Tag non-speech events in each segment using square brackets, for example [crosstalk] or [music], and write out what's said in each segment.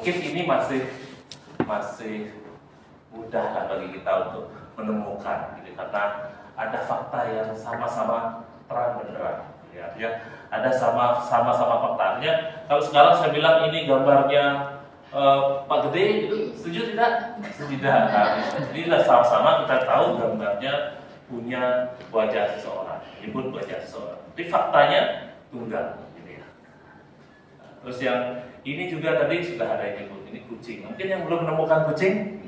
mungkin ini masih masih mudah lah bagi kita untuk menemukan gitu karena ada fakta yang sama-sama terang benderang ya. Artinya ada sama sama sama fakta artinya kalau sekarang saya bilang ini gambarnya uh, Pak Gede setuju tidak? Tidak. Nah, jadi sama-sama kita tahu gambarnya punya wajah seseorang menyebut wajah seseorang. Tapi faktanya tunggal gitu ya. Terus yang ini juga tadi sudah ada yang nyebut ini kucing. Mungkin yang belum menemukan kucing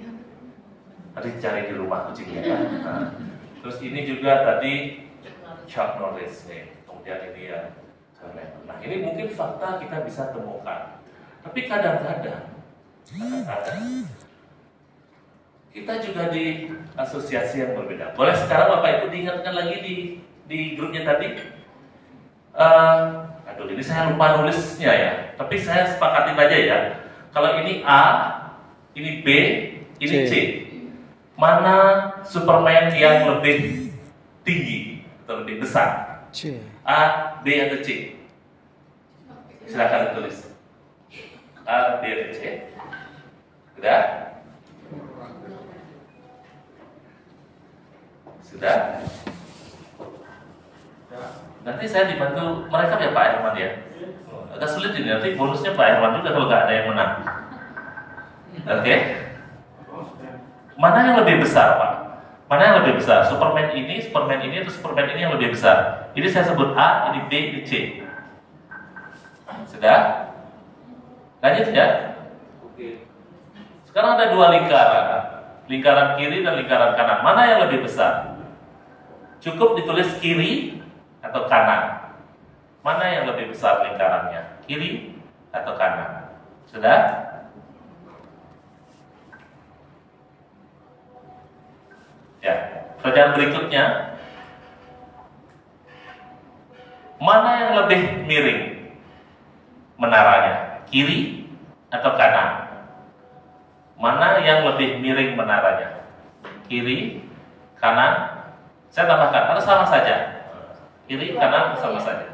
tadi cari di rumah kucingnya kan nah, terus ini juga tadi Chuck Norris nih. Kemudian ini yang nah ini mungkin fakta kita bisa temukan. Tapi kadang-kadang kadang-kadang kita juga di asosiasi yang berbeda. Boleh sekarang bapak ibu diingatkan lagi di di grupnya tadi? Uh, aduh ini saya lupa nulisnya ya tapi saya sepakatin aja ya kalau ini A ini B ini C, C mana Superman yang lebih tinggi atau lebih besar? C. A, B atau C? Silakan tulis. A, B atau C? Sudah? Sudah? Nanti saya dibantu mereka ya Pak Herman ya. Agak sulit ini nanti bonusnya Pak Herman juga kalau nggak ada yang menang. Oke? Okay? Mana yang lebih besar, Pak? Mana yang lebih besar? Superman ini, Superman ini, atau Superman ini yang lebih besar? Ini saya sebut A, ini B, ini C. Sudah? Lanjut ya? Oke. Sekarang ada dua lingkaran. Lingkaran kiri dan lingkaran kanan. Mana yang lebih besar? Cukup ditulis kiri atau kanan. Mana yang lebih besar lingkarannya? Kiri atau kanan? Sudah? Ya, pertanyaan berikutnya, mana yang lebih miring menaranya, kiri atau kanan? Mana yang lebih miring menaranya, kiri, kanan? Saya tambahkan, karena sama saja, kiri, kanan sama saja.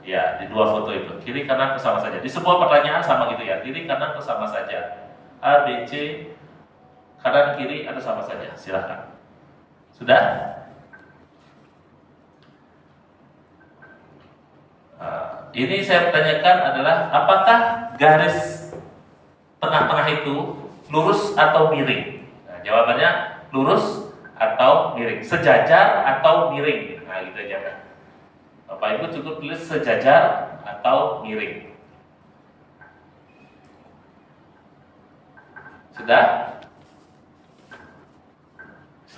Ya, di dua foto itu, kiri, kanan sama saja. Di sebuah pertanyaan sama gitu ya, kiri, kanan sama saja. A, B, C, kanan kiri atau sama saja silahkan sudah uh, ini saya tanyakan adalah apakah garis tengah-tengah itu lurus atau miring nah, jawabannya lurus atau miring sejajar atau miring nah gitu aja kan Bapak Ibu cukup tulis sejajar atau miring sudah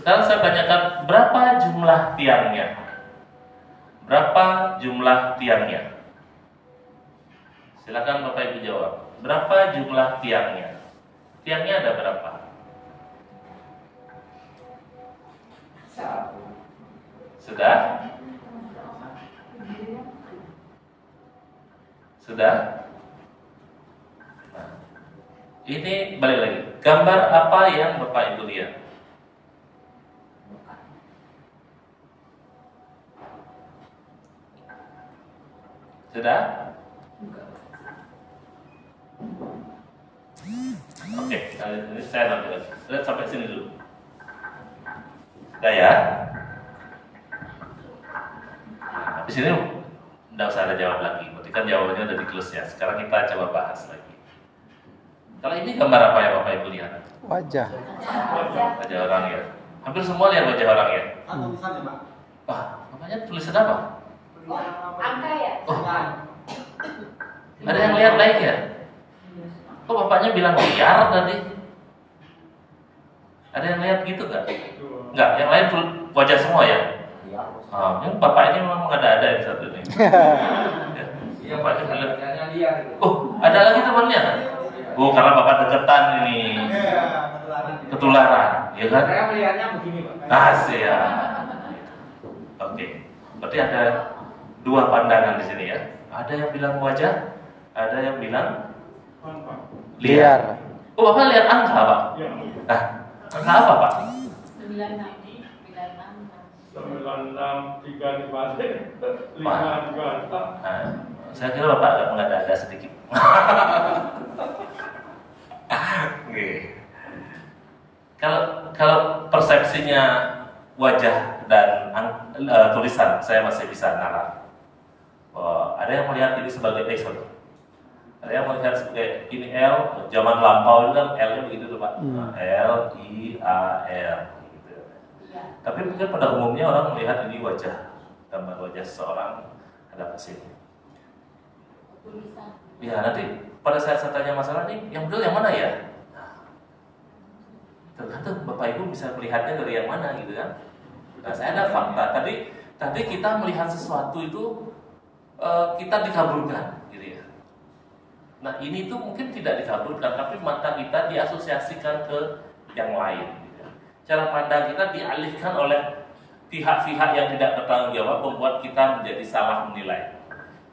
sekarang saya tanyakan berapa jumlah tiangnya? Berapa jumlah tiangnya? Silakan Bapak Ibu jawab. Berapa jumlah tiangnya? Tiangnya ada berapa? Sudah? Nah, ini balik lagi. Gambar apa yang Bapak Ibu lihat? Sudah? Oke, okay, ini saya nanti Lihat sampai sini dulu. Sudah ya? Nah, habis ini tidak usah ada jawab lagi. Kan jawabannya udah di close ya. Sekarang kita coba bahas lagi. Kalau ini gambar apa ya Bapak Ibu lihat? Wajah. Wajah orang ya. Hampir semua lihat wajah orang ya. Wah, namanya tulisan apa? Oh, angka ya? Oh. Ada yang lihat baik ya? Kok bapaknya bilang liar tadi? Ada yang lihat gitu nggak? Nggak, yang lain wajah semua ya? Oh, ini bapak ini memang ada-ada yang satu ini. [laughs] Iya, bilang. Oh, ada lagi temannya? Oh, karena bapak deketan ini. Ketularan, ya kan? Saya melihatnya begini, Pak. Asik ya. Oke. Berarti ada dua pandangan di sini ya. Ada yang bilang wajah, ada yang bilang liar. Oh, Bapak lihat angka, Pak? Ya. Nah, angka apa, Pak? 96 96 tiga dibalik lima tiga Nah, saya kira Bapak agak mengada-ada sedikit. [laughs] okay. Kalau kalau persepsinya wajah dan uh, tulisan, saya masih bisa nalar. Oh, ada yang melihat ini sebagai X. Ada yang melihat sebagai ini L, zaman lampau itu kan L-nya begitu tuh Pak. Hmm. Nah, L, I, A, R. Gitu. Ya. Tapi mungkin pada umumnya orang melihat ini wajah, gambar wajah seorang ada sini. Ya nanti pada saat saya tanya masalah nih, yang betul yang mana ya? Nah, tergantung Bapak Ibu bisa melihatnya dari yang mana gitu kan? Nah saya ada fakta tadi tadi kita melihat sesuatu itu eh, kita dikabulkan gitu ya. Nah ini tuh mungkin tidak dikabulkan tapi mata kita diasosiasikan ke yang lain. Gitu. ya. Cara pandang kita dialihkan oleh pihak-pihak yang tidak bertanggung jawab membuat kita menjadi salah menilai.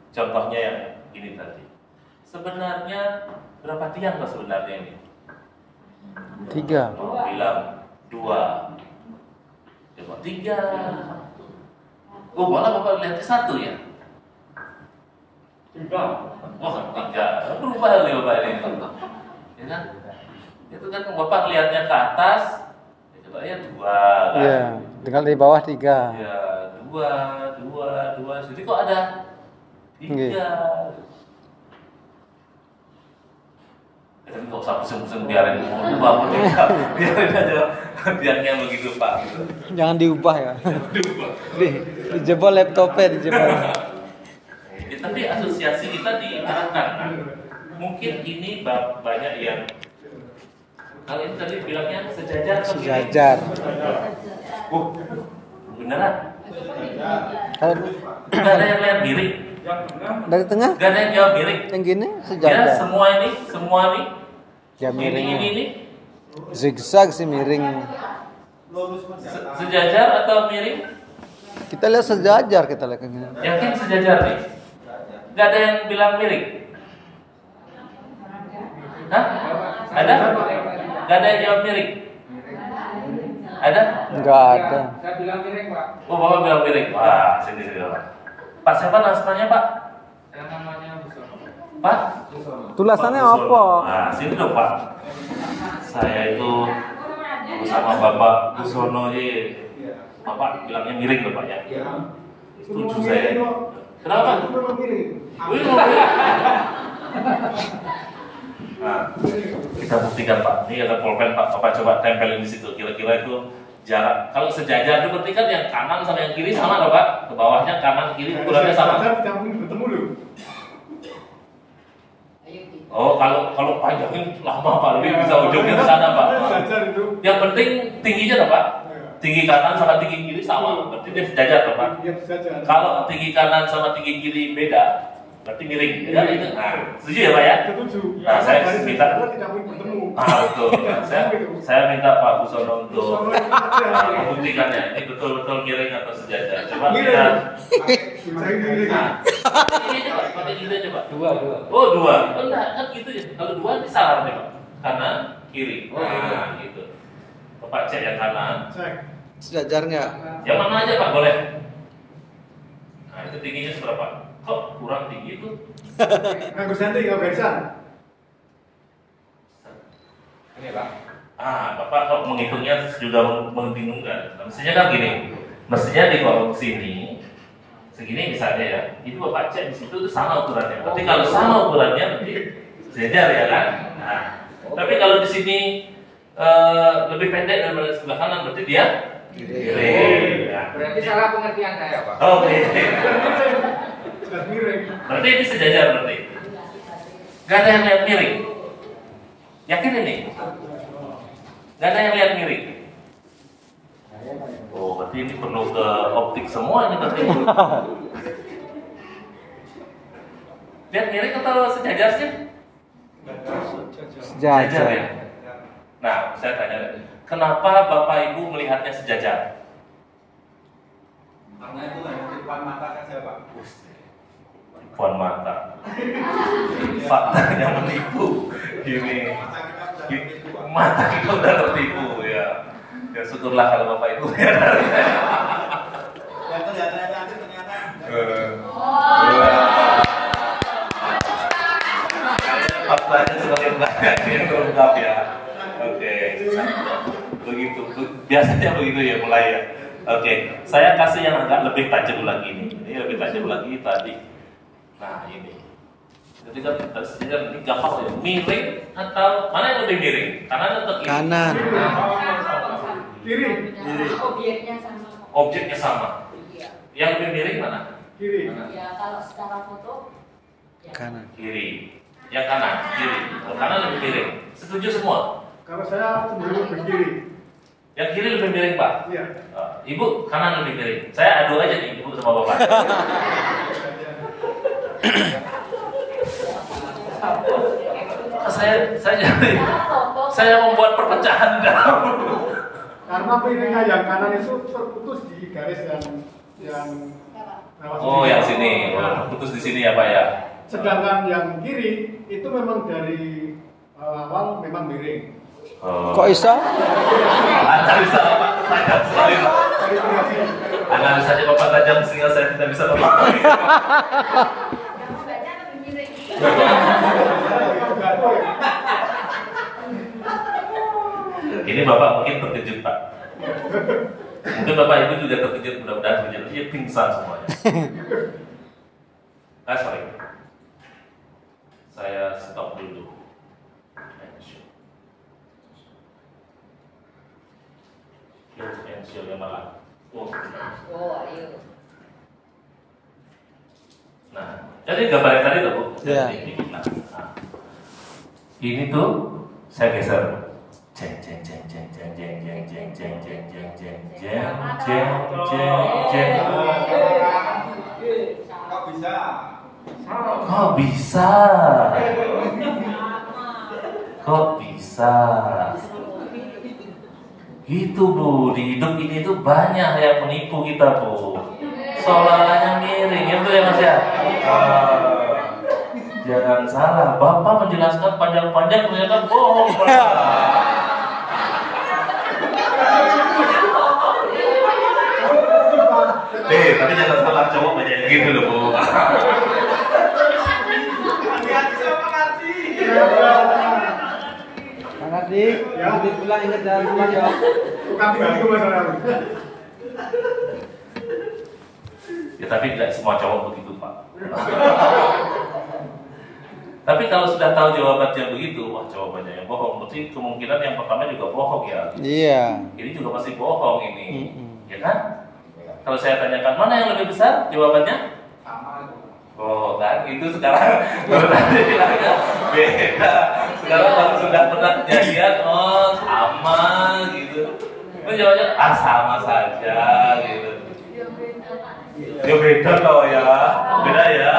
Contohnya yang ini tadi. Sebenarnya berapa tiang loh sebenarnya ini? Tiga. Oh, bilang dua. Coba tiga. Oh, malah bapak lihat satu ya? Tiga. Oh, tiga. Berubah nih bapak ini. Ya kan? Itu kan bapak lihatnya ke atas, ya coba ya dua. Kan? Iya. Tinggal di bawah tiga. Ya, dua, dua, dua. Jadi kok ada tiga? Ya, Tapi kok usah pusing-pusing biarin dulu bangun ya. Biarin aja biarnya begitu Pak. Gitu. Jangan diubah ya. Di, dijebol laptopnya dijebol. Ya, tapi asosiasi kita diarahkan. kan? Mungkin ini ba- banyak yang kalau ini tadi bilangnya sejajar atau miring? Sejajar. Oh, beneran? Kalau ada yang lihat miring? Yang benar. dari tengah ada yang jawab miring? yang gini Ya, sejajar. semua ini, semua ini, Ya ini, ini, miringnya. ini, Zigzag sih miring. se- sejajar atau miring? Kita lihat sejajar kita lihat kayak gini. Yakin sejajar nih? Gak ada yang bilang miring? Hah? Ada? Gak ada yang jawab miring? Ada? Enggak ada. Saya bilang miring, Pak. Oh, Bapak bilang miring. Wah, sini sini Pak. Pak siapa namanya Pak? Namanya Busono. Pak? Tulisannya Pak Busono. apa? Nah, sini dong Pak. Saya itu bersama Bapak Busono ye. Bapak bilangnya miring loh Pak ya. Setuju saya. Kenapa? Wih, mau miring. Nah, kita buktikan Pak. Ini ada pulpen Pak. Bapak coba tempelin di situ. Kira-kira itu jarak. Kalau sejajar itu berarti kan yang kanan sama yang kiri sama dong Pak. Ke bawahnya kanan kiri ukurannya sama. lu. Oh, kalau kalau panjangin lama Pak. Lebih bisa ujungnya ke sana Pak. itu. Yang penting tingginya dong Pak. Tinggi kanan sama tinggi kiri sama. Berarti dia sejajar dong Pak. Iya. Kalau tinggi kanan sama tinggi kiri beda, berarti miring. Ya, itu. Nah, setuju ya Pak ya? Setuju. Nah, saya minta tidak boleh bertemu. Ah, betul. Nah, saya, saya minta Pak Busono untuk [laughs] membuktikannya ini betul-betul miring atau sejajar. Coba Miring. kita Saya miring. nah, ini coba, pakai ini coba. Dua, dua. Oh dua, oh, enggak kan gitu ya. Kalau dua ini salah nih Pak. Kanan, kiri. Oh, Nah, gitu. Bapak cek yang kanan. Cek. Sejajar nggak? Yang mana aja Pak boleh. Nah itu tingginya seberapa? Kok kurang tinggi itu? Nganggo [laughs] senti nggak bisa. Ini, Pak. Ah, Bapak kok menghitungnya juga membingungkan. Mestinya kan gini, mestinya di kolom sini segini misalnya ya, itu Bapak cek di situ itu sama ukurannya. Berarti kalau sama ukurannya berarti sejajar ya kan? Nah, tapi kalau di sini eh, lebih pendek daripada sebelah kanan berarti dia kiri. Nah, Berarti salah pengertian saya, Pak. Oke. [laughs] Miring. Berarti ini sejajar berarti. Gak ada yang lihat miring. Yakin ini? Gak ada yang lihat miring. Oh, berarti ini perlu ke optik semua ini berarti. [laughs] Lihat miring atau sejajar sih? ya. Sejajar. Nah, saya tanya, kenapa Bapak Ibu melihatnya sejajar? Karena itu hanya tipuan mata saja, Pak. Puan mata. Faktanya menipu. Gini. Mata kita. Mata udah tertipu ya. Ya syukurlah kalau Bapak Ibu ya. Yang kelihatannya cantik ternyata Faktanya semakin banyak yang terungkap ya. Oke. begitu biasanya begitu ya mulai ya oke saya kasih yang agak lebih tajam lagi nih ini lebih tajam lagi tadi nah ini kan jadi kan ini gampang ya miring atau mana yang lebih miring kanan atau kiri Kanan. Kiri. Obyeknya sama. objeknya sama Iya. yang lebih miring mana Kiri. Mana? Ya kalau secara foto. ya. Kanan. kiri yang kanan kiri oh, kanan lebih miring setuju semua Kalau saya cenderung ke kiri. yang kiri lebih miring pak Iya. Uh, ibu kanan lebih miring. Saya adu aja nih ibu sama bapak. [laughs] saya saya jadi saya membuat perpecahan di dalam. Karena piringnya yang kanan itu terputus di garis yang yang lewat Oh yang sini, oh, putus di sini ya pak ya. Sedangkan yang kiri itu memang dari eh, awal memang miring. Oh. Kok iso? Anda bisa pak tajam sekali pak. Bisa aja bapak tajam sehingga saya tidak bisa bapak. [laughs] Yang membacanya lebih miring. Ini bapak mungkin terkejut pak. Mungkin bapak ibu juga terkejut mudah-mudahan terkejut. Iya pingsan semuanya. Ah sorry. Saya stop dulu. And show yang malah. Oh. Oh, ayo. Nah, jadi gambar yang tadi tuh bu. Iya. Ini, nah, nah. Ini tuh saya geser. Jeng jeng jeng jeng jeng jeng jeng jeng jeng jeng jeng jeng jeng jeng jeng jeng. Kok bisa? Kok bisa? Kok bisa? Gitu bu, di hidup ini tuh banyak yang menipu kita bu. Seolah-olahnya miring, itu ya mas ya. Jangan salah, bapak menjelaskan panjang-panjang ternyata bohong. Pak. Eh, tapi jangan salah cowok banyak yang gitu loh bu. Nanti pulang ingat ya. Bukan masalah. Ya tapi tidak semua cowok begitu pak. Tapi kalau sudah tahu jawabannya begitu, wah jawabannya yang bohong. Berarti kemungkinan yang pertama juga bohong ya. Iya. Ini juga masih bohong ini, Mm-mm. ya kan? Kalau saya tanyakan mana yang lebih besar, jawabannya Sama. Oh kan itu sekarang [laughs] baru tadi bilangnya beda. Sekarang kalau sudah pernah kejadian, oh sama gitu. Itu jawabannya ah sama saja gitu. Pak. Ya beda loh ya, beda ya.